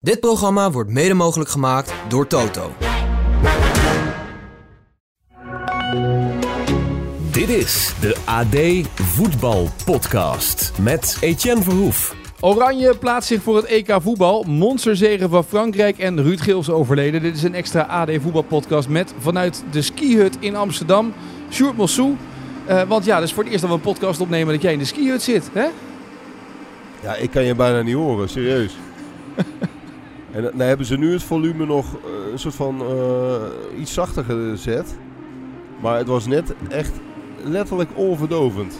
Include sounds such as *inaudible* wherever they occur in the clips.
Dit programma wordt mede mogelijk gemaakt door Toto. Dit is de AD Voetbal Podcast met Etienne Verhoef. Oranje plaatst zich voor het EK voetbal. Monsterzegen van Frankrijk en Ruud Geels overleden. Dit is een extra AD voetbalpodcast met vanuit de skihut in Amsterdam. Sjoerd Mossou. Uh, want ja, dat is voor het eerst dat we een podcast opnemen dat jij in de skihut zit, hè? Ja, ik kan je bijna niet horen, serieus. *laughs* en dan hebben ze nu het volume nog uh, een soort van uh, iets zachter gezet. Maar het was net echt letterlijk onverdovend.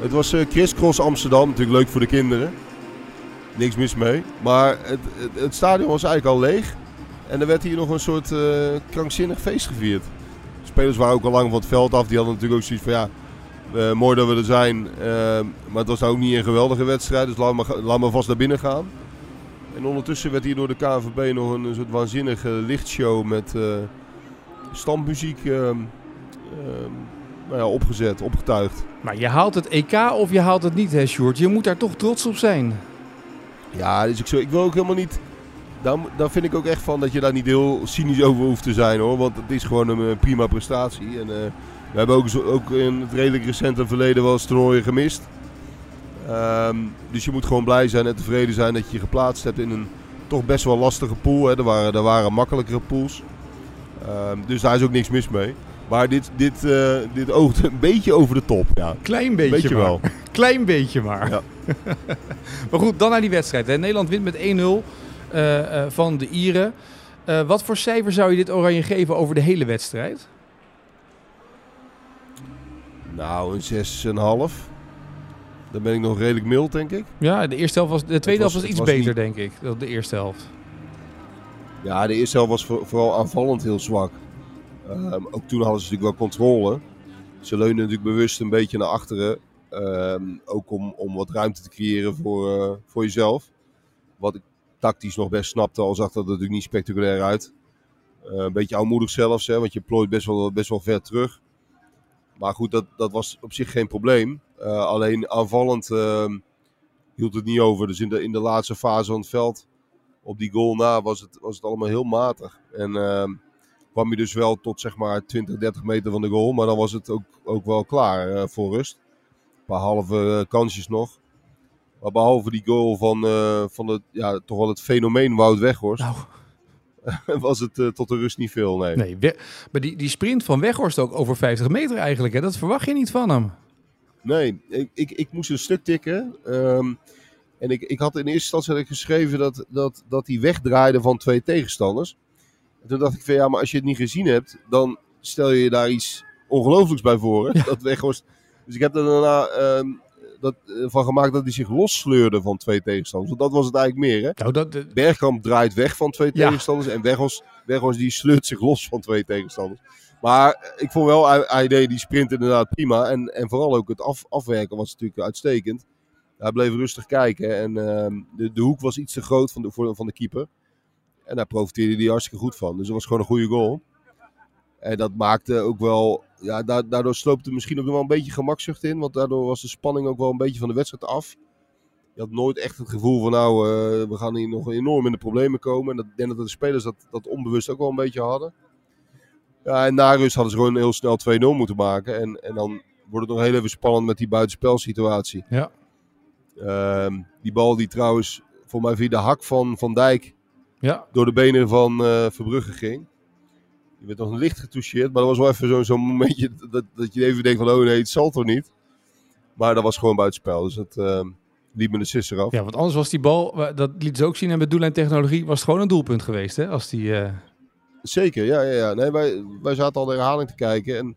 Het was uh, Crisscross Amsterdam, natuurlijk leuk voor de kinderen. Niks mis mee. Maar het, het, stadion was eigenlijk al leeg. En er werd hier nog een soort krankzinnig feest gevierd. Spelers waren ook al lang van het veld af. Die hadden natuurlijk ook zoiets van ja, mooi dat we er zijn. Maar het was nou ook niet een geweldige wedstrijd. Dus laat maar, laat maar vast naar binnen gaan. En ondertussen werd hier door de KNVB nog een, soort waanzinnige lichtshow met standmuziek ehm, nou ja, opgezet, opgetuigd. Maar je haalt het EK of je haalt het niet, hè, Sjoerd? Je moet daar toch trots op zijn. Ja, dus ik, zo, ik wil ook helemaal niet... Daar, daar vind ik ook echt van dat je daar niet heel cynisch over hoeft te zijn, hoor. Want het is gewoon een prima prestatie. En, uh, we hebben ook, ook in het redelijk recente verleden wel eens toernooien gemist. Um, dus je moet gewoon blij zijn en tevreden zijn dat je je geplaatst hebt in een toch best wel lastige pool. Hè. Er, waren, er waren makkelijkere pools. Um, dus daar is ook niks mis mee. Maar dit, dit, uh, dit oogt een beetje over de top. Ja. Klein beetje, beetje maar. wel. *laughs* Klein beetje maar. Ja. *laughs* maar goed, dan naar die wedstrijd. Hè. Nederland wint met 1-0 uh, uh, van de Ieren. Wat voor cijfer zou je dit Oranje geven over de hele wedstrijd? Nou, een 6,5. Dan ben ik nog redelijk mild, denk ik. Ja, de, eerste helft was, de tweede was, helft was iets was beter, niet... denk ik, dan de eerste helft. Ja, de eerste helft was voor, vooral aanvallend heel zwak. Um, ook toen hadden ze natuurlijk wel controle. Ze leunen natuurlijk bewust een beetje naar achteren. Um, ook om, om wat ruimte te creëren voor, uh, voor jezelf. Wat ik tactisch nog best snapte, al zag dat er natuurlijk niet spectaculair uit. Uh, een beetje oudmoedig zelfs, hè, want je plooit best wel, best wel ver terug. Maar goed, dat, dat was op zich geen probleem. Uh, alleen aanvallend hield het niet over. Dus in de, in de laatste fase van het veld, op die goal na, was het, was het allemaal heel matig. En ehm, kwam je dus wel tot zeg maar 20, 30 meter van de goal. Maar dan was het ook, ook wel klaar uh, voor rust. Een paar halve uh, kansjes nog. Maar behalve die goal van, uh, van het, ja, toch wel het fenomeen Wout Weghorst. Nou. *laughs* was het tot de rust niet veel, nee. Nee, maar die, die sprint van Weghorst ook over 50 meter eigenlijk, hè? dat verwacht je niet van hem. Nee, ik, ik, ik moest een stuk tikken. Um, en ik, ik had in eerste instantie geschreven dat, dat, dat hij wegdraaide van twee tegenstanders. En toen dacht ik van ja, maar als je het niet gezien hebt, dan stel je je daar iets ongelooflijks bij voor. Hè? Ja. Dat Weghorst. Dus ik heb er daarna uh, dat, uh, van gemaakt dat hij zich lossleurde van twee tegenstanders. Want dat was het eigenlijk meer. Hè? Nou, dat, uh... Bergkamp draait weg van twee Ja. tegenstanders. En Weghorst, Weghorst die sleurt zich los van twee tegenstanders. Maar ik vond wel, hij, hij deed die sprint inderdaad prima. En, en vooral ook het af, afwerken was natuurlijk uitstekend. Hij bleef rustig kijken. En uh, de, de hoek was iets te groot van de, voor, van de keeper. En daar profiteerde hij hartstikke goed van. Dus dat was gewoon een goede goal. En dat maakte ook wel. Ja, daardoor sloopte misschien ook nog wel een beetje gemakzucht in. Want daardoor was de spanning ook wel een beetje van de wedstrijd af. Je had nooit echt het gevoel van nou, uh, we gaan hier nog enorm in de problemen komen. En dat, ik denk dat de spelers dat, dat onbewust ook wel een beetje hadden. Ja, en na rust hadden ze gewoon heel snel 2-0 moeten maken. En, en dan wordt het nog heel even spannend met die buitenspelsituatie. Ja. Uh, die bal die trouwens voor mij via de hak van Van Dijk ja. door de benen van uh, Verbrugge ging. Die werd nog licht getoucheerd, maar dat was wel even zo'n zo momentje dat, dat je even denkt van oh nee, het zal toch niet. Maar dat was gewoon buitenspel, dus het uh, liep me de sisser af. Ja, want anders was die bal, dat liet ze ook zien en met doellijntechnologie was het gewoon een doelpunt geweest hè, als die... Uh... Zeker, ja, ja, ja. Nee, wij, wij zaten al de herhaling te kijken en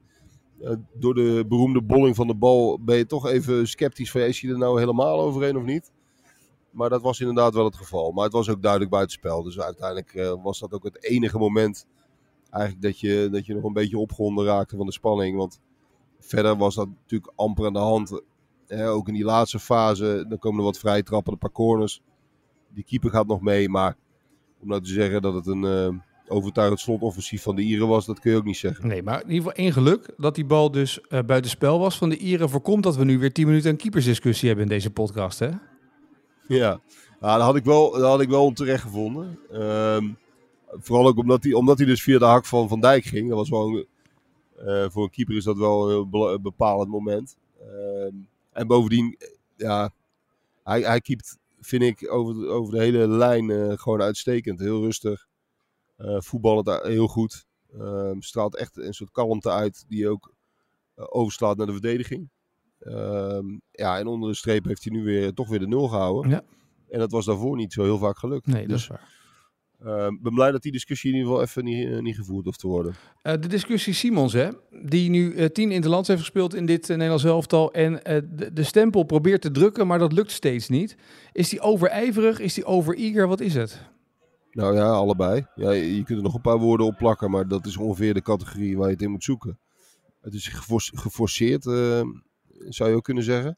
uh, door de beroemde bolling van de bal ben je toch even sceptisch van is hij er nou helemaal overheen of niet. Maar dat was inderdaad wel het geval. Maar het was ook duidelijk buitenspel. Dus uiteindelijk uh, was dat ook het enige moment eigenlijk dat je, dat je nog een beetje opgewonden raakte van de spanning. Want verder was dat natuurlijk amper aan de hand. Eh, ook in die laatste fase, dan komen er wat vrije trappen, een paar corners. Die keeper gaat nog mee. Maar om nou te zeggen dat het een uh, overtuigend slotoffensief van de Ieren was, dat kun je ook niet zeggen. Nee, maar in ieder geval één geluk dat die bal dus uh, buitenspel was van de Ieren. Voorkomt dat we nu weer 10 minuten een keepersdiscussie hebben in deze podcast, hè? Ja, Nou, dat had ik wel, dat had ik wel onterecht gevonden. Ehm, vooral ook omdat hij, omdat hij dus via de hak van Van Dijk ging. Dat was wel een- eh, voor een keeper is dat wel een bepalend moment. Ehm, en bovendien, eh, ja, hij, hij keept, vind ik, over de, over de hele lijn eh, gewoon uitstekend. Heel rustig. Voetballend heel goed. Ehm, straalt echt een soort kalmte uit die ook overslaat naar de verdediging. Ehm, ja, en onder de streep heeft hij nu weer toch weer de nul gehouden. Ja. En dat was daarvoor niet zo heel vaak gelukt. Nee, dat dus is waar. Ik ben blij dat die discussie in ieder geval even niet, eh, niet gevoerd hoeft te worden. Eh, de discussie Simons, hè, die nu eh, tien interlands heeft gespeeld in dit Nederlands elftal. En de, de stempel probeert te drukken, maar dat lukt steeds niet. Is die overijverig? Is die overeager? Wat is het? Nou ja, allebei. Ja, je kunt er nog een paar woorden op plakken, maar dat is ongeveer de categorie waar je het in moet zoeken. Het is geforce- geforceerd, zou je ook kunnen zeggen.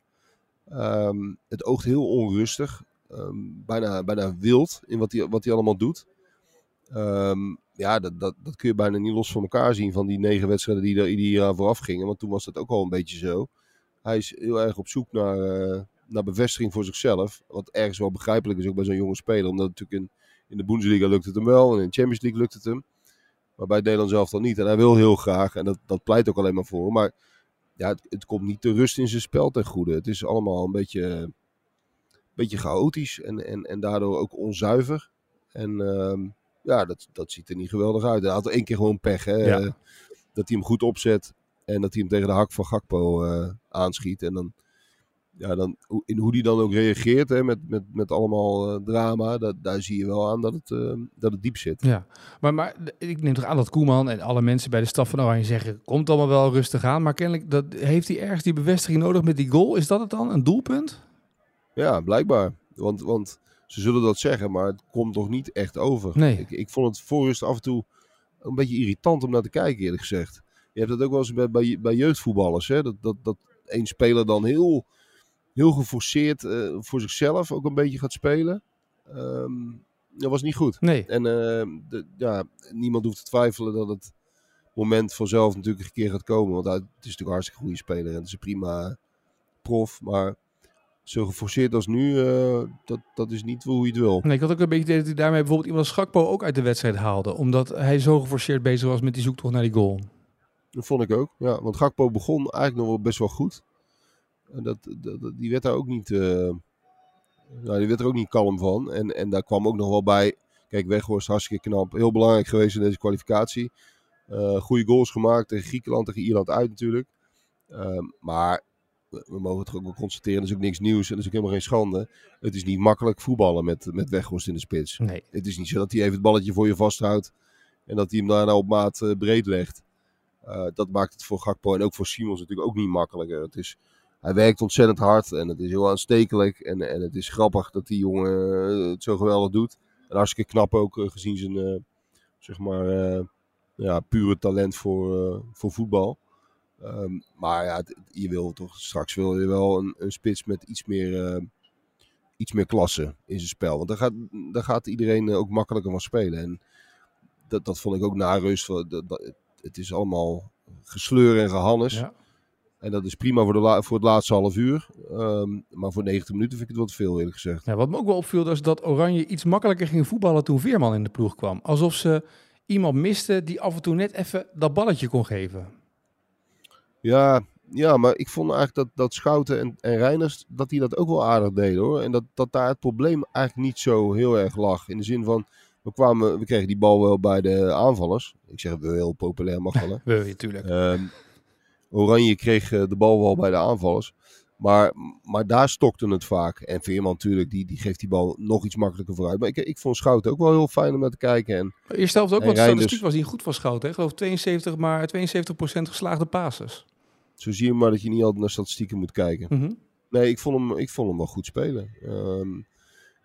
Ehm, het oogt heel onrustig, ehm, bijna, bijna wild in wat hij wat hij allemaal doet. Ehm, ja, dat, dat, dat kun je bijna niet los van elkaar zien van die negen wedstrijden die er ieder jaar vooraf gingen. Want toen was dat ook al een beetje zo. Hij is heel erg op zoek naar, eh, naar bevestiging voor zichzelf. Wat ergens wel begrijpelijk is ook bij zo'n jonge speler. Omdat natuurlijk in, in de Bundesliga lukt het hem wel en in de Champions League lukt het hem. Maar bij Nederland zelf dan niet. En hij wil heel graag, en dat, dat pleit ook alleen maar voor. Maar ja, het, het komt niet de rust in zijn spel ten goede. Het is allemaal een beetje, een beetje chaotisch en, en, en daardoor ook onzuiver. En ehm, ja, dat, dat ziet er niet geweldig uit. Hij had één keer gewoon pech. Hè? Ja. Dat hij hem goed opzet en dat hij hem tegen de hak van Gakpo eh, aanschiet. En dan, ja, dan, hoe- in hoe die dan ook reageert hè, met, met, met allemaal eh, drama, dat, daar zie je wel aan dat het, eh, dat het diep zit. Ja, maar, maar ik neem toch aan dat Koeman en alle mensen bij de staf van Oranje zeggen... komt allemaal wel rustig aan, maar kennelijk dat, heeft hij ergens die bevestiging nodig met die goal. Is dat het dan, een doelpunt? Ja, blijkbaar. Want, want ze zullen dat zeggen, maar het komt nog niet echt over. Nee. Ik, ik vond het voor rust af en toe een beetje irritant om naar te kijken, eerlijk gezegd. Je hebt dat ook wel eens bij, bij, bij jeugdvoetballers. Hè? Dat, dat, dat één speler dan heel, heel geforceerd eh, voor zichzelf ook een beetje gaat spelen. Ehm, dat was niet goed. Nee. En eh, de, ja, niemand hoeft te twijfelen dat het moment vanzelf natuurlijk een keer gaat komen. Want hij, het is natuurlijk een hartstikke goede speler en het is een prima prof. Maar zo geforceerd als nu, eh, dat, dat is niet hoe je het wil. nee. Ik had ook een beetje idee dat hij daarmee bijvoorbeeld iemand als Gakpo ook uit de wedstrijd haalde. Omdat hij zo geforceerd bezig was met die zoektocht naar die goal. Dat vond ik ook. Ja, want Gakpo begon eigenlijk nog wel best wel goed. En dat, die werd daar ook niet, eh, nou, die werd er ook niet kalm van. En, en daar kwam ook nog wel bij. Kijk, Weghorst hartstikke knap. Heel belangrijk geweest in deze kwalificatie. Eh goede goals gemaakt tegen Griekenland, tegen Ierland uit natuurlijk. Ehm, maar we, mogen het ook wel constateren, dat is ook niks nieuws en dat is ook helemaal geen schande. Het is niet makkelijk voetballen met, met Weghorst in de spits. Nee. Het is niet zo dat hij even het balletje voor je vasthoudt en dat hij hem daarna op maat eh, breed legt. Eh, dat maakt het voor Gakpo en ook voor Simons natuurlijk ook niet makkelijker. Het is, hij werkt ontzettend hard en het is heel aanstekelijk. En, en het is grappig dat die jongen eh, het zo geweldig doet. En hartstikke knap ook gezien zijn zeg maar, ja, pure talent voor, voor voetbal. Ehm, maar ja, je wil toch straks wil je wel een, een spits met iets meer, eh, iets meer klasse in zijn spel. Want daar gaat, daar gaat iedereen eh, ook makkelijker van spelen. En dat, dat vond ik ook na rust. Dat, dat- het is allemaal gesleur en gehannes. Ja. En dat is prima voor, de voor het laatste half uur. Ehm, maar voor 90 minuten vind ik het wat veel, eerlijk gezegd. Ja, wat me ook wel opviel, was dat Oranje iets makkelijker ging voetballen toen Veerman in de ploeg kwam. Alsof ze iemand misten die af en toe net even dat balletje kon geven. Ja, ja, maar ik vond eigenlijk dat, dat Schouten en, en Reiners, dat die dat ook wel aardig deden hoor. En dat, dat daar het probleem eigenlijk niet zo heel erg lag. In de zin van, we, kwamen, we kregen die bal wel bij de aanvallers. Ik zeg wel heel populair mag wel hè. *laughs* Natuurlijk. Ehm, Oranje kreeg eh, de bal wel bij de aanvallers. Maar, maar daar stokte het vaak. En Veerman natuurlijk, die, die geeft die bal nog iets makkelijker vooruit. Maar ik, ik vond Schouten ook wel heel fijn om naar te kijken. En Eerst helft ook, en want de statistiek was niet goed van Schouten. hè. Ik geloof 72, maar 72% geslaagde passes. Zo zie je maar dat je niet altijd naar statistieken moet kijken. Mhm. Nee, ik vond hem, ik vond hem wel goed spelen. Ehm,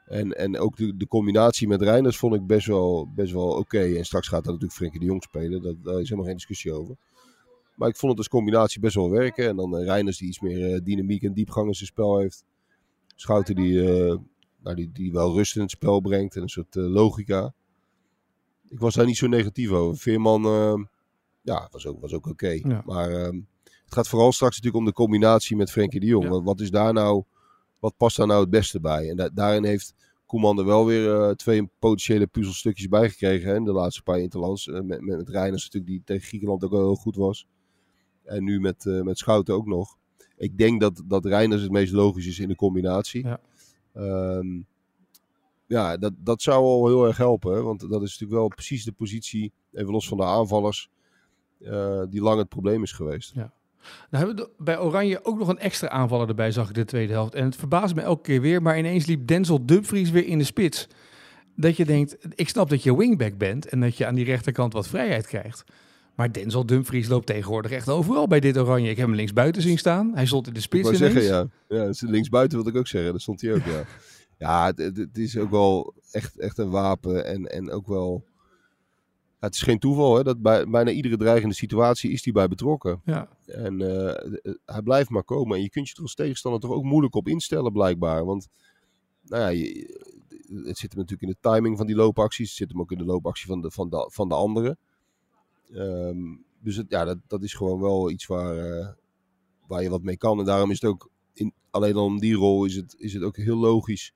en, en ook de, de combinatie met Reiners vond ik best wel, best wel oké. En straks gaat daar natuurlijk Frenkie de Jong spelen. Dat, daar is helemaal geen discussie over. Maar ik vond het als combinatie best wel werken. En dan eh, Reiners die iets meer eh, dynamiek en diepgang in zijn spel heeft. Schouten die, eh, nou, die, die wel rust in het spel brengt en een soort logica. Ik was daar niet zo negatief over. Veerman, eh, ja, was ook, was ook oké. Ja. Maar ehm, het gaat vooral straks natuurlijk om de combinatie met Frenkie de Jong. Ja. Wat, is daar nou, wat past daar nou het beste bij? En da- daarin heeft Koeman er wel weer eh, twee potentiële puzzelstukjes bij gekregen hè, in de laatste paar interlands. Uh, met, met, met Reiners natuurlijk, die tegen Griekenland ook wel heel goed was. En nu met, uh, met Schouten ook nog. Ik denk dat, dat Reiners het meest logisch is in de combinatie. Ja, um, ja dat, dat zou al heel erg helpen. Hè, want dat is natuurlijk wel precies de positie, even los van de aanvallers, die lang het probleem is geweest. Ja. Nou hebben we bij Oranje ook nog een extra aanvaller erbij, zag ik de tweede helft. En het verbaast me elke keer weer, maar ineens liep Denzel Dumfries weer in de spits. Dat je denkt, ik snap dat je wingback bent en dat je aan die rechterkant wat vrijheid krijgt. Maar Denzel Dumfries loopt tegenwoordig echt overal bij dit Oranje. Ik heb hem links buiten zien staan. Hij stond in de spits ik zeggen, ja. ja links buiten wilde ik ook zeggen. Dat stond hij ook, ja. *laughs* ja, het, het, is ook wel echt, echt een wapen en, en ook wel het is geen toeval hè, dat bij bijna iedere dreigende situatie is hij bij betrokken. Ja. En uh, hij blijft maar komen. En je kunt je er als tegenstander toch ook moeilijk op instellen blijkbaar. Want nou ja, je, het zit hem natuurlijk in de timing van die loopacties. Het zit hem ook in de loopactie van de, van de, van de anderen. Um, dus het, ja, dat, dat is gewoon wel iets waar, uh, waar je wat mee kan. En daarom is het ook, in, alleen al om die rol is het, is het ook heel logisch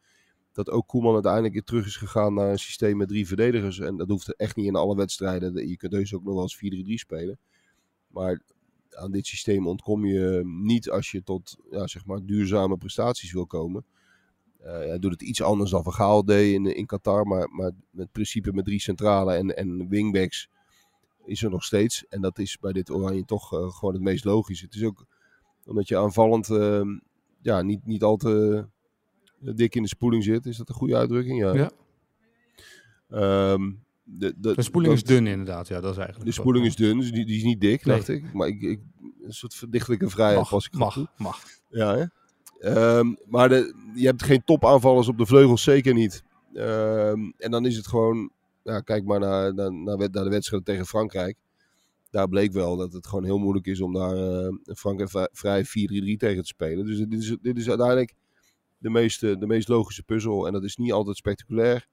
dat ook Koeman uiteindelijk terug is gegaan naar een systeem met drie verdedigers. En dat hoeft echt niet in alle wedstrijden. Je kunt dus ook nog wel eens 4-3-3 spelen. Maar aan dit systeem ontkom je niet als je tot ja, zeg maar duurzame prestaties wil komen. Uh, hij doet het iets anders dan Van Gaal deed in, in Qatar. Maar, maar met principe met drie centrale en, en wingbacks is er nog steeds. En dat is bij dit Oranje toch uh, gewoon het meest logisch. Het is ook omdat je aanvallend uh, ja, niet, niet al te dik in de spoeling zit. Is dat een goede uitdrukking? Ja. ja. Um, de, de, de spoeling is dun inderdaad, ja, dat is eigenlijk. De spoeling is dun, dus die, die is niet dik, nee. dacht ik. Maar ik, ik, een soort verdichtelijke vrijheid mag, pas ik mag, mag. Ja, hè? Um, maar de, je hebt geen topaanvallers op de vleugels, zeker niet. Um, en dan is het gewoon, ja, kijk maar naar, naar, naar, naar de wedstrijd tegen Frankrijk. Daar bleek wel dat het gewoon heel moeilijk is om daar uh, Frankrijk vrij 4-3-3 tegen te spelen. Dus dit is, dit is uiteindelijk de meest, de meest logische puzzel. En dat is niet altijd spectaculair.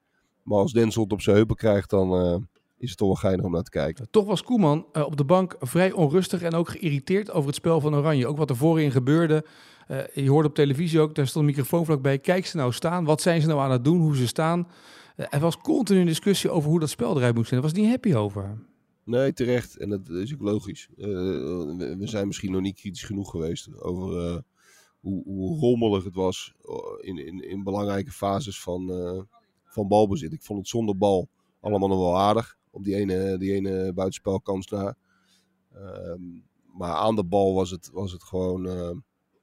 Maar als Denzel het op zijn heupen krijgt, dan uh, is het toch wel geinig om naar te kijken. Toch was Koeman uh, op de bank vrij onrustig en ook geïrriteerd over het spel van Oranje. Ook wat er voorin gebeurde. Uh, je hoorde op televisie ook, daar stond een microfoon vlakbij. Kijk ze nou staan, wat zijn ze nou aan het doen, hoe ze staan. er was continu een discussie over hoe dat spel eruit moest zijn. Daar was niet happy over. Nee, terecht. En dat is ook logisch. we zijn misschien nog niet kritisch genoeg geweest over hoe, hoe rommelig het was in, in, in belangrijke fases van, uh, van balbezit. Ik vond het zonder bal allemaal nog wel aardig. Op die ene, die ene buitenspelkans na. Um, maar aan de bal was het, was het gewoon uh,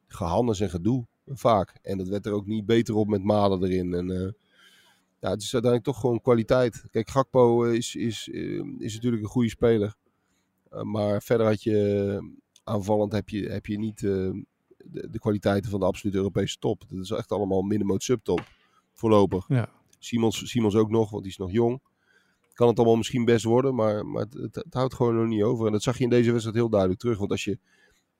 gehannes en gedoe. Vaak. En dat werd er ook niet beter op met Malen erin. En, ja, het is uiteindelijk toch gewoon kwaliteit. Kijk, Gakpo is, is, is natuurlijk een goede speler. maar verder had je aanvallend heb je, heb je niet de, de kwaliteiten van de absolute Europese top. Dat is echt allemaal middenmoot subtop voorlopig. Ja. Simons, Simons ook nog, want die is nog jong. Kan het allemaal misschien best worden, maar, maar het, het, houdt gewoon nog niet over. En dat zag je in deze wedstrijd heel duidelijk terug. Want als je,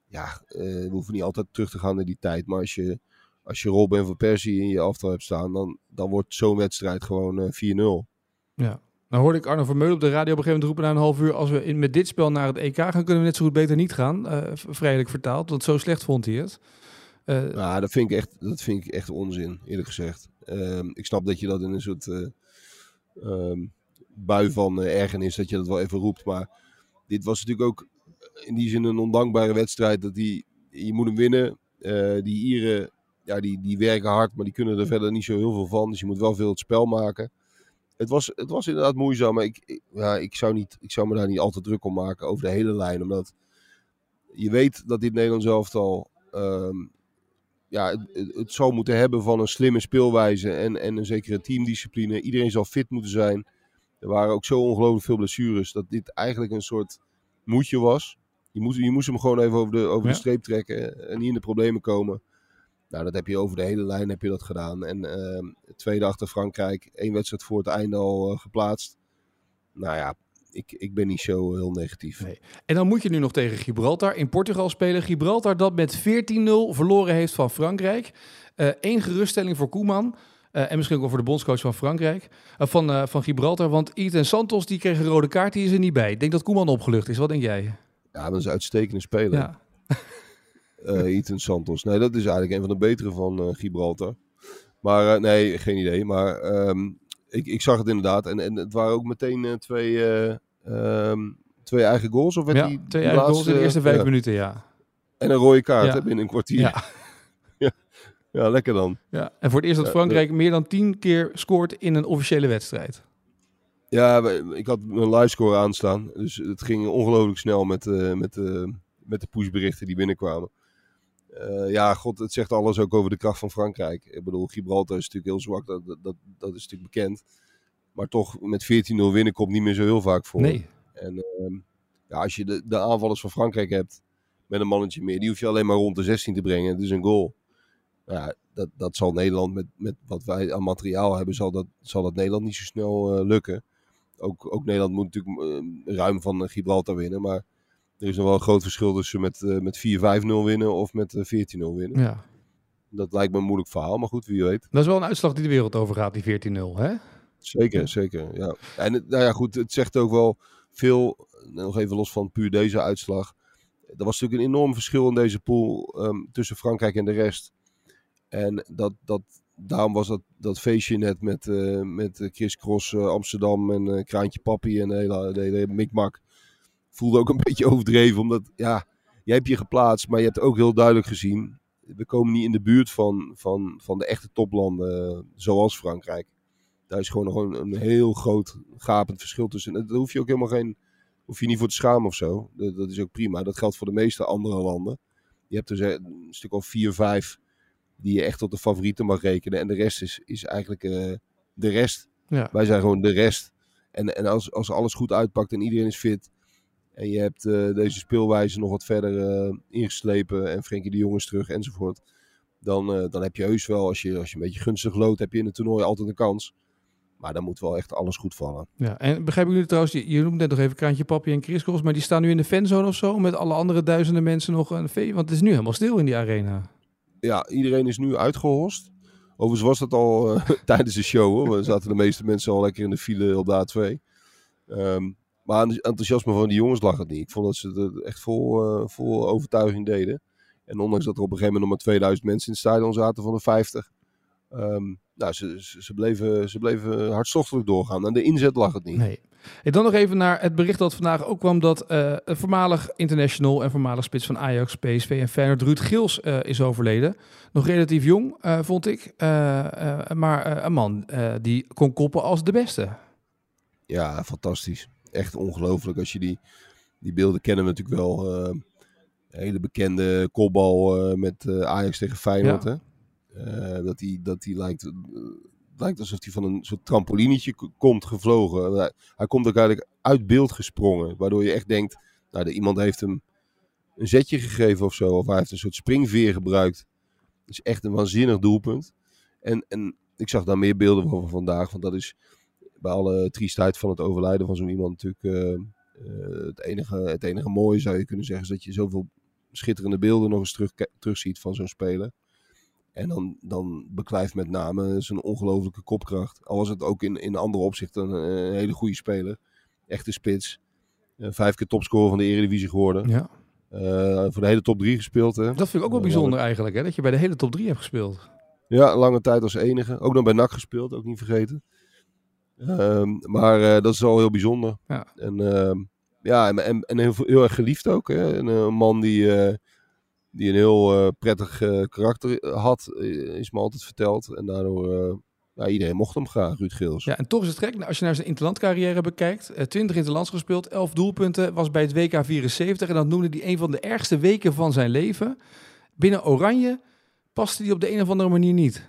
ja, uh, we hoeven niet altijd terug te gaan naar die tijd. Maar als je, als je Robin van Persie in je aftal hebt staan, dan, dan wordt zo'n wedstrijd gewoon uh, 4-0. Ja. Nou hoorde ik Arno Vermeulen op de radio op een gegeven moment roepen na een half uur... als we met dit spel naar het EK gaan, kunnen we net zo goed beter niet gaan. Uh, vrijelijk vertaald, want zo slecht vond hij het. Uh, ja, dat vind, ik echt, dat vind ik echt onzin, eerlijk gezegd. Uh, ik snap dat je dat in een soort uh, um, bui van ergernis, dat je dat wel even roept. Maar dit was natuurlijk ook in die zin een ondankbare wedstrijd. Dat die, je moet hem winnen. die Ieren, ja, die, die werken hard, maar die kunnen er verder niet zo heel veel van. Dus je moet wel veel het spel maken het was, het was inderdaad moeizaam, maar ik, ik, ja, ik, zou niet, ik zou me daar niet al te druk om maken over de hele lijn. Omdat je weet dat dit Nederlands elftal um, ja, het, het zou moeten hebben van een slimme speelwijze en, en een zekere teamdiscipline. Iedereen zal fit moeten zijn. Er waren ook zo ongelooflijk veel blessures dat dit eigenlijk een soort moedje was. Je moest, je moest hem gewoon even over de, over de streep trekken en niet in de problemen komen. Nou, dat heb je over de hele lijn heb je dat gedaan. En uh, tweede achter Frankrijk, één wedstrijd voor het einde al uh, geplaatst. Nou ja, ik, ik ben niet zo heel negatief. Nee. En dan moet je nu nog tegen Gibraltar in Portugal spelen. Gibraltar dat met 14-0 verloren heeft van Frankrijk. Eén uh, geruststelling voor Koeman. Uh, en misschien ook voor de bondscoach van Frankrijk. Uh, van, uh, van Gibraltar. Want Ethan Santos die kreeg een rode kaart. Die is er niet bij. Ik denk dat Koeman opgelucht is. Wat denk jij? Ja, dat is een uitstekende speler. Ja. *laughs* uh, Ethan Santos. Nee, dat is eigenlijk een van de betere van uh, Gibraltar. Maar nee, geen idee. Maar ehm, ik, ik zag het inderdaad. En, en het waren ook meteen twee, ehm, twee eigen goals. Of werd ja, die, twee eigen laatste, goals in de eerste vijf minuten, ja. En een rode kaart hè, binnen een kwartier. *laughs* Ja. ja. lekker dan. Ja. En voor het eerst dat Frankrijk meer dan tien keer scoort in een officiële wedstrijd. Ja, ik had mijn livescore aanstaan. Dus het ging ongelooflijk snel met, met, met de pushberichten die binnenkwamen. Uh, ja, god, het zegt alles ook over de kracht van Frankrijk. Ik bedoel, Gibraltar is natuurlijk heel zwak, dat, dat, dat is natuurlijk bekend. Maar toch, met 14-0 winnen komt niet meer zo heel vaak voor. Nee. En ehm, ja, als je de, de aanvallers van Frankrijk hebt, met een mannetje meer, die hoef je alleen maar rond de 16 te brengen. Het is een goal. Ja, dat, dat zal Nederland met, met wat wij aan materiaal hebben, zal dat, zal dat Nederland niet zo snel lukken ook, ook Nederland moet natuurlijk uh, ruim van Gibraltar winnen. Maar er is nog wel een groot verschil tussen met, uh, met 4-5-0 winnen of met 14-0 winnen. Ja. Dat lijkt me een moeilijk verhaal, maar goed, wie weet. Dat is wel een uitslag die de wereld over gaat, die 14-0, hè? Zeker, zeker. Ja. En nou ja, goed, het zegt ook wel veel, nog even los van puur deze uitslag. Er was natuurlijk een enorm verschil in deze pool um, tussen Frankrijk en de rest. En dat, dat, daarom was dat, dat feestje net met, uh, met Chris Cross uh, Amsterdam en uh, Kraantje Papi en de hele, de hele mikmak. Voelde ook een *laughs* beetje overdreven, omdat ja, jij hebt je geplaatst, maar je hebt ook heel duidelijk gezien. We komen niet in de buurt van, van, van de echte toplanden zoals Frankrijk. Daar is gewoon nog een, heel groot gapend verschil tussen. En daar hoef je ook helemaal geen, hoef je niet voor te schamen of zo. Dat, dat is ook prima. Dat geldt voor de meeste andere landen. Je hebt dus een stuk of vier, vijf die je echt tot de favorieten mag rekenen. En de rest is, is eigenlijk uh, de rest. Ja. Wij zijn gewoon de rest. En, en als, als alles goed uitpakt en iedereen is fit. En je hebt uh, deze speelwijze nog wat verder uh, ingeslepen. En Frenkie de Jong is terug enzovoort. Dan, dan heb je heus wel, als je, als je een beetje gunstig loopt, heb je in het toernooi altijd een kans. Maar dan moet wel echt alles goed vallen. Ja, en begrijp ik nu trouwens, je, je noemt net nog even Kraantje Papi en Chris maar die staan nu in de fanzone of zo, met alle andere duizenden mensen nog een vee. Want het is nu helemaal stil in die arena ja, iedereen is nu uitgehost. Overigens was dat al *laughs* tijdens de show. Hoor. We zaten de meeste mensen al lekker in de file op de A2. Um, maar aan het enthousiasme van die jongens lag het niet. Ik vond dat ze het echt vol, uh, vol overtuiging deden. En ondanks dat er op een gegeven moment nog maar 2000 mensen in het stadion zaten van de 50. Um, nou, ze, ze, ze, bleven, ze bleven hartstochtelijk doorgaan. En de inzet lag het niet. Nee. En dan nog even naar het bericht dat vandaag ook kwam dat uh, een voormalig international en voormalig spits van Ajax, PSV en Feyenoord, Ruud Gils, uh, is overleden. Nog relatief jong, uh, vond ik. maar een man die kon koppen als de beste. Ja, fantastisch. Echt ongelooflijk als je die, die beelden kennen we natuurlijk wel. een hele bekende kopbal met Ajax tegen Feyenoord. Ja. Hè? dat hij dat die lijkt lijkt alsof hij van een soort trampolinetje komt gevlogen. Hij, hij komt ook eigenlijk uit beeld gesprongen. Waardoor je echt denkt, nou, iemand heeft hem een zetje gegeven of zo. Of hij heeft een soort springveer gebruikt. Dat is echt een waanzinnig doelpunt. En, en ik zag daar meer beelden van vandaag. Want dat is bij alle triestheid van het overlijden van zo'n iemand natuurlijk uh, uh, het, enige, het enige mooie zou je kunnen zeggen. Is dat je zoveel schitterende beelden nog eens terug, terugziet van zo'n speler. En dan, dan beklijft met name zijn ongelofelijke kopkracht. Al was het ook in, in andere opzichten een, een hele goede speler. Echte spits. Uh, vijf keer topscorer van de Eredivisie geworden. Ja. Uh, voor de hele top 3 gespeeld. Hè. Dat vind ik ook wel bijzonder eigenlijk. Hè? Dat je bij de hele top 3 hebt gespeeld. Ja, lange tijd als enige. Ook nog bij NAC gespeeld, ook niet vergeten. Um, maar uh, dat is al heel bijzonder. Ja. En, uh, ja, en, en, en heel, heel, erg geliefd ook. Hè? Een, een man die die een heel prettig karakter had, is me altijd verteld. En daardoor, ja, iedereen mocht hem graag, Ruud Gils. Ja, en toch is het gek, als je naar zijn interlandcarrière bekijkt, 20 interlands gespeeld, 11 doelpunten, was bij het WK 74 en dat noemde hij een van de ergste weken van zijn leven. Binnen Oranje paste hij op de een of andere manier niet.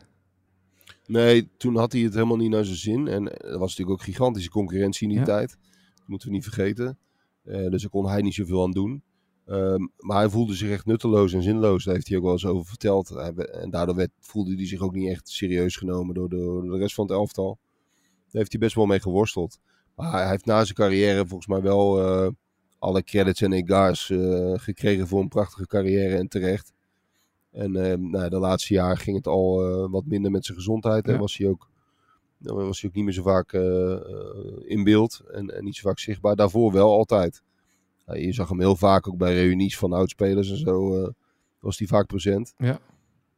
Nee, toen had hij het helemaal niet naar zijn zin. En er was natuurlijk ook gigantische concurrentie in die ja. tijd. Dat moeten we niet vergeten. dus daar kon hij niet zoveel aan doen. Um, maar hij voelde zich echt nutteloos en zinloos. Daar heeft hij ook wel eens over verteld. Hij, en daardoor werd, voelde hij zich ook niet echt serieus genomen door de, door de rest van het elftal. Daar heeft hij best wel mee geworsteld. Maar hij heeft na zijn carrière volgens mij wel uh, alle credits en egars uh, gekregen voor een prachtige carrière en terecht. En uh, nou, de laatste jaar ging het al wat minder met zijn gezondheid. Ja. En was hij ook, nou, was hij ook niet meer zo vaak in beeld en, en niet zo vaak zichtbaar. Daarvoor wel altijd. Nou, je zag hem heel vaak ook bij reunies van oudspelers en zo. Was hij vaak present. Ja.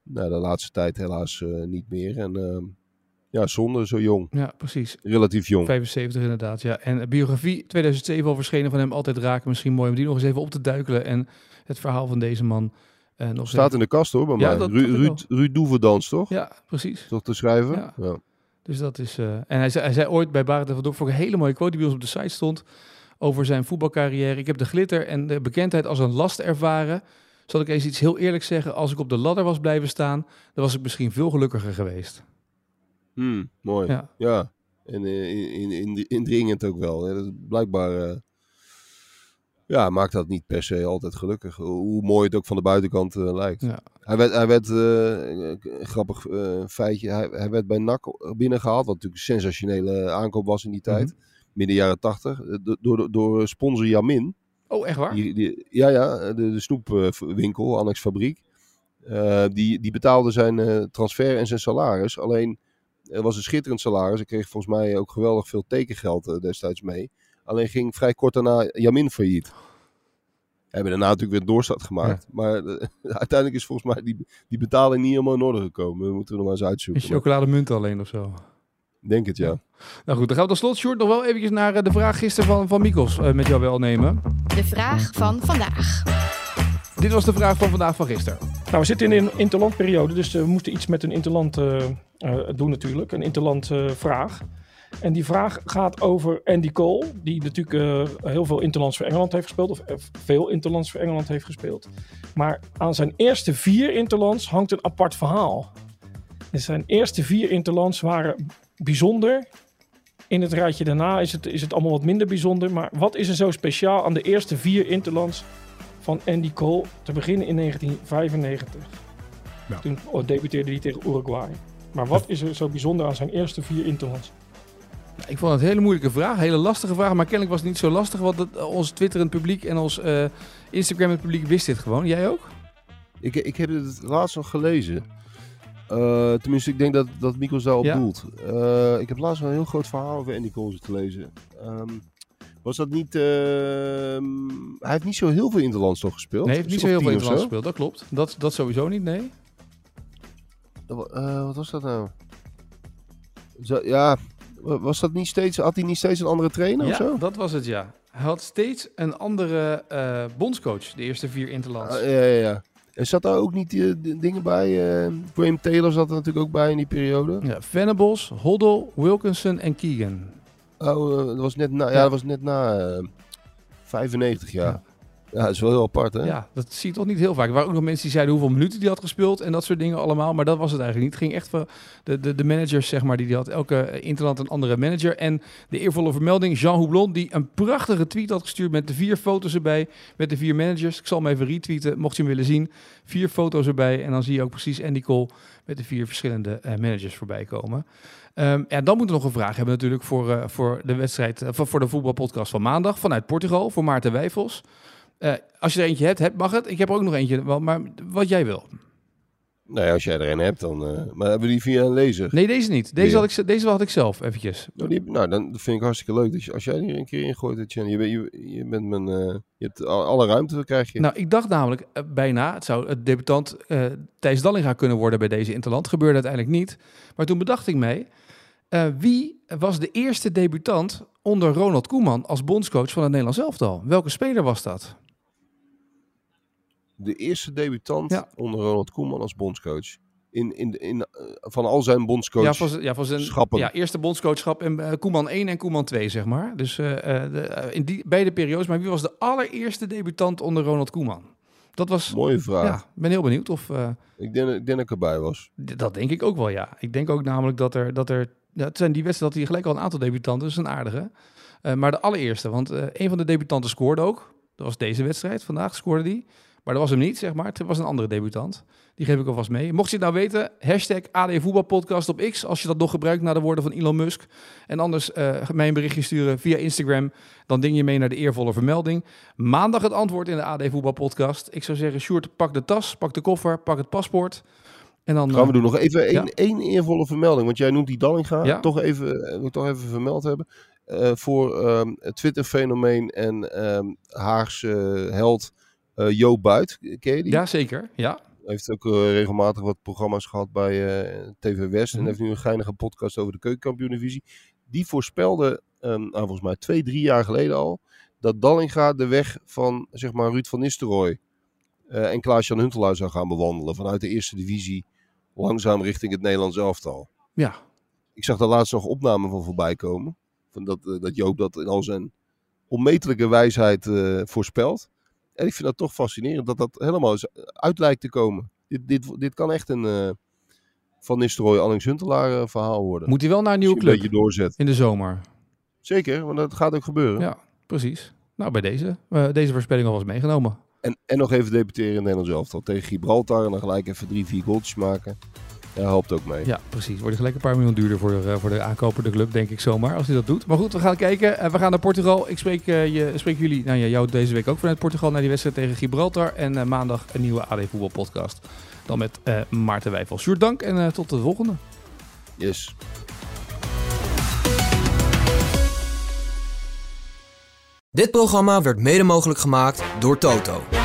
nou, de laatste tijd helaas eh, niet meer. En ehm, ja, zonde, zo jong. Ja, precies. Relatief jong. 75 inderdaad, ja. En eh, biografie 2007 al verschenen van hem, altijd raken. Misschien mooi om die nog eens even op te duikelen. En het verhaal van deze man eh, nog Staat in de kast hoor, bij Ja, mij. dat- Ru- dat ook Ruud, Ruud Doeverdans, toch? Ja, precies. Toch te schrijven? Ja. Ja. Dus dat is. eh, en hij zei, hij zei ooit bij Barend en van Dorp voor een hele mooie quote die bij ons op de site stond. Over zijn voetbalcarrière. Ik heb de glitter en de bekendheid als een last ervaren. Zal ik eens iets heel eerlijk zeggen. Als ik op de ladder was blijven staan, dan was ik misschien veel gelukkiger geweest. Hmm, mooi. Ja. Ja. En eh, in, in, in, indringend ook wel. hè. Dat is blijkbaar eh, ja, maakt dat niet per se altijd gelukkig. Hoe mooi het ook van de buitenkant eh, lijkt. Ja. Hij werd, hij werd eh, een grappig eh, feitje, hij, hij werd bij NAC binnengehaald. Wat natuurlijk een sensationele aankoop was in die tijd. Midden jaren tachtig. do- Door, door sponsor Jamin. Oh, echt waar? Die, die, ja, ja, de, de snoepwinkel, Annex Fabriek. Die, die betaalde zijn transfer en zijn salaris. Alleen, het was een schitterend salaris. Ik kreeg volgens mij ook geweldig veel tekengeld destijds mee. Alleen ging vrij kort daarna Jamin failliet. Hebben daarna natuurlijk weer een doorstart gemaakt. Maar *laughs* uiteindelijk is volgens mij die, die betaling niet helemaal in orde gekomen. Dat moeten we nog maar eens Een uitzoeken. Maar chocolademunt alleen of zo. ik denk het, ja. Nou goed, dan gaan we tot slot, Sjoerd, nog wel eventjes naar eh, de vraag gisteren van, van Mikos eh, met jou wel nemen. De vraag van vandaag. Dit was de vraag van vandaag van gisteren. Nou, we zitten in een interlandperiode, dus eh, we moeten iets met een interland eh, eh, doen natuurlijk. Een interland eh, vraag. En die vraag gaat over Andy Cole, die natuurlijk eh, heel veel interlands voor Engeland heeft gespeeld. Of eh, veel interlands voor Engeland heeft gespeeld. Maar aan zijn eerste vier interlands hangt een apart verhaal. En zijn eerste vier interlands waren bijzonder. In het rijtje daarna is het, is het allemaal wat minder bijzonder. Maar wat is er zo speciaal aan de eerste vier interlands van Andy Cole te beginnen in 1995. Ja. Toen debuteerde hij tegen Uruguay. Maar wat is er zo bijzonder aan zijn eerste vier interlands? Ik vond het een hele moeilijke vraag, hele lastige vraag. Maar kennelijk was het niet zo lastig, want het, ons Twitterend publiek en ons eh Instagram publiek wist dit gewoon. Jij ook? Ik, ik heb het laatst nog gelezen. Eh, tenminste, ik denk dat, dat Mikos daarop Ja. doelt. Eh, ik heb laatst wel een heel groot verhaal over Andy te lezen. Ehm, was dat niet... ehm, hij heeft niet zo heel veel Interlands toch gespeeld? Nee, hij heeft niet zo heel veel interlands gespeeld, dat klopt. Dat, dat sowieso niet, nee. Eh, wat was dat nou? Zo, ja, was dat niet steeds... Had hij niet steeds een andere trainer of Ja, zo? dat was het, ja. Hij had steeds een andere eh, bondscoach, de eerste vier interlands. Ah, ja, ja, ja. En zat daar ook niet die, die dingen bij? eh Graham Taylor zat er natuurlijk ook bij in die periode. Ja, Venables, Hoddle, Wilkinson en Keegan. Oh, eh, dat was net na, ja, dat was net na eh, 95 jaar. Ja. Ja. dat is wel heel apart, hè? Ja, dat zie je toch niet heel vaak. Er waren ook nog mensen die zeiden hoeveel minuten die had gespeeld en dat soort dingen allemaal. Maar dat was het eigenlijk niet. Het ging echt van de, de, de managers, zeg maar, die die had. Elke interland een andere manager. En de eervolle vermelding, Jean Houblon, die een prachtige tweet had gestuurd met de vier foto's erbij. Met de vier managers. Ik zal hem even retweeten, mocht je hem willen zien. Vier foto's erbij. En dan zie je ook precies Andy Cole met de vier verschillende eh, managers voorbij komen. Ehm, ja, dan moeten we nog een vraag hebben natuurlijk voor, eh, voor de wedstrijd, eh, voor voor de voetbalpodcast van maandag vanuit Portugal, voor Maarten Wijfels. Eh, als je er eentje hebt, mag het. Ik heb er ook nog eentje, wel, maar wat jij wil. Nou ja, als jij er een hebt, dan... eh, maar hebben we die via een lezer? Nee, deze niet. Deze, had, ik, deze had ik zelf eventjes. Nou, die, nou, dan vind ik hartstikke leuk. Dus als jij die er een keer in gooit, Etienne, je, je, je bent mijn... eh, je hebt al- alle ruimte, krijg je. Nou, ik dacht namelijk bijna, het zou het debutant Thijs Dallinga kunnen worden bij deze Interland. Gebeurde uiteindelijk niet. Maar toen bedacht ik mij, wie was de eerste debutant onder Ronald Koeman als bondscoach van het Nederlands elftal? Welke speler was dat? De eerste debutant Ja. onder Ronald Koeman als bondscoach. In, in, in, eh, van al zijn bondscoach. Ja, van, zijn- ja, van zijn schappen. ja, eerste bondscoachschap en eh, Koeman 1 en Koeman 2, zeg maar. Dus eh, de, in die beide periodes. Maar wie was de allereerste debutant onder Ronald Koeman? Dat was... Mooie vraag. Ja, ik ben heel benieuwd of... Ik, denk, ik denk dat ik erbij was. Dat denk ik ook wel, ja. Ik denk ook namelijk dat er... Dat er ja, het zijn die wedstrijden dat hij gelijk al een aantal debutanten, dus een aardige. Maar de allereerste, want een van de debutanten scoorde ook. Dat was deze wedstrijd, vandaag scoorde die. Maar dat was hem niet, zeg maar. Het was een andere debutant. Die geef ik alvast mee. Mocht je het nou weten, hashtag AD Voetbalpodcast op X. Als je dat nog gebruikt na de woorden van Elon Musk. En anders eh mij een berichtje sturen via Instagram. Dan ding je mee naar de eervolle vermelding. Maandag het antwoord in de AD Voetbalpodcast. Ik zou zeggen, Sjoerd, pak de tas, pak de koffer, pak het paspoort. En dan... Gaan we eh, doen. Nog even één, ja. één eervolle vermelding. Want jij noemt die Dallinga. Ja. Toch even, eh, ik toch even vermeld hebben. Voor ehm, het Twitter-fenomeen en ehm Haagse held Jo Buit. Ken je die? Ja, zeker. Ja. Heeft ook eh, regelmatig wat programma's gehad bij eh, TV West. Mhm. En heeft nu een geinige podcast over de keukenkampioen-divisie. Die voorspelde, ehm, nou, volgens mij twee, drie jaar geleden al, dat Dallinga de weg van zeg maar, Ruud van Nistelrooy eh, en Klaas-Jan Huntelaar zou gaan bewandelen. Vanuit de eerste divisie langzaam richting het Nederlands elftal. Ja, Ik zag daar laatst nog opnamen van voorbij komen. Van dat, eh, dat Joop dat in al zijn onmetelijke wijsheid eh, voorspelt. En ik vind dat toch fascinerend dat dat helemaal uit lijkt te komen. Dit, dit, dit kan echt een eh, Van Nistelrooy, Allings Huntelaar eh, verhaal worden. moet hij wel naar een nieuwe een club beetje doorzet. in de zomer. Zeker, want dat gaat ook gebeuren. Ja, precies. Nou, bij deze. eh, deze voorspelling al was meegenomen. En, en nog even debuteren in het Nederlands elftal tegen Gibraltar. En dan gelijk even drie, vier goaltjes maken. Ja, helpt ook mee. Ja, precies. Wordt gelijk een paar miljoen duurder voor de, voor de aankopende club, denk ik zomaar, als hij dat doet. Maar goed, we gaan kijken. Eh, we gaan naar Portugal. Ik spreek, eh, je, spreek jullie, nou ja, jou deze week ook vanuit Portugal naar die wedstrijd tegen Gibraltar. En eh, maandag een nieuwe AD Voetbal podcast. Dan met eh, Maarten Wijfel. Sjoerd, dank en eh, tot de volgende. Yes. Dit programma werd mede mogelijk gemaakt door Toto.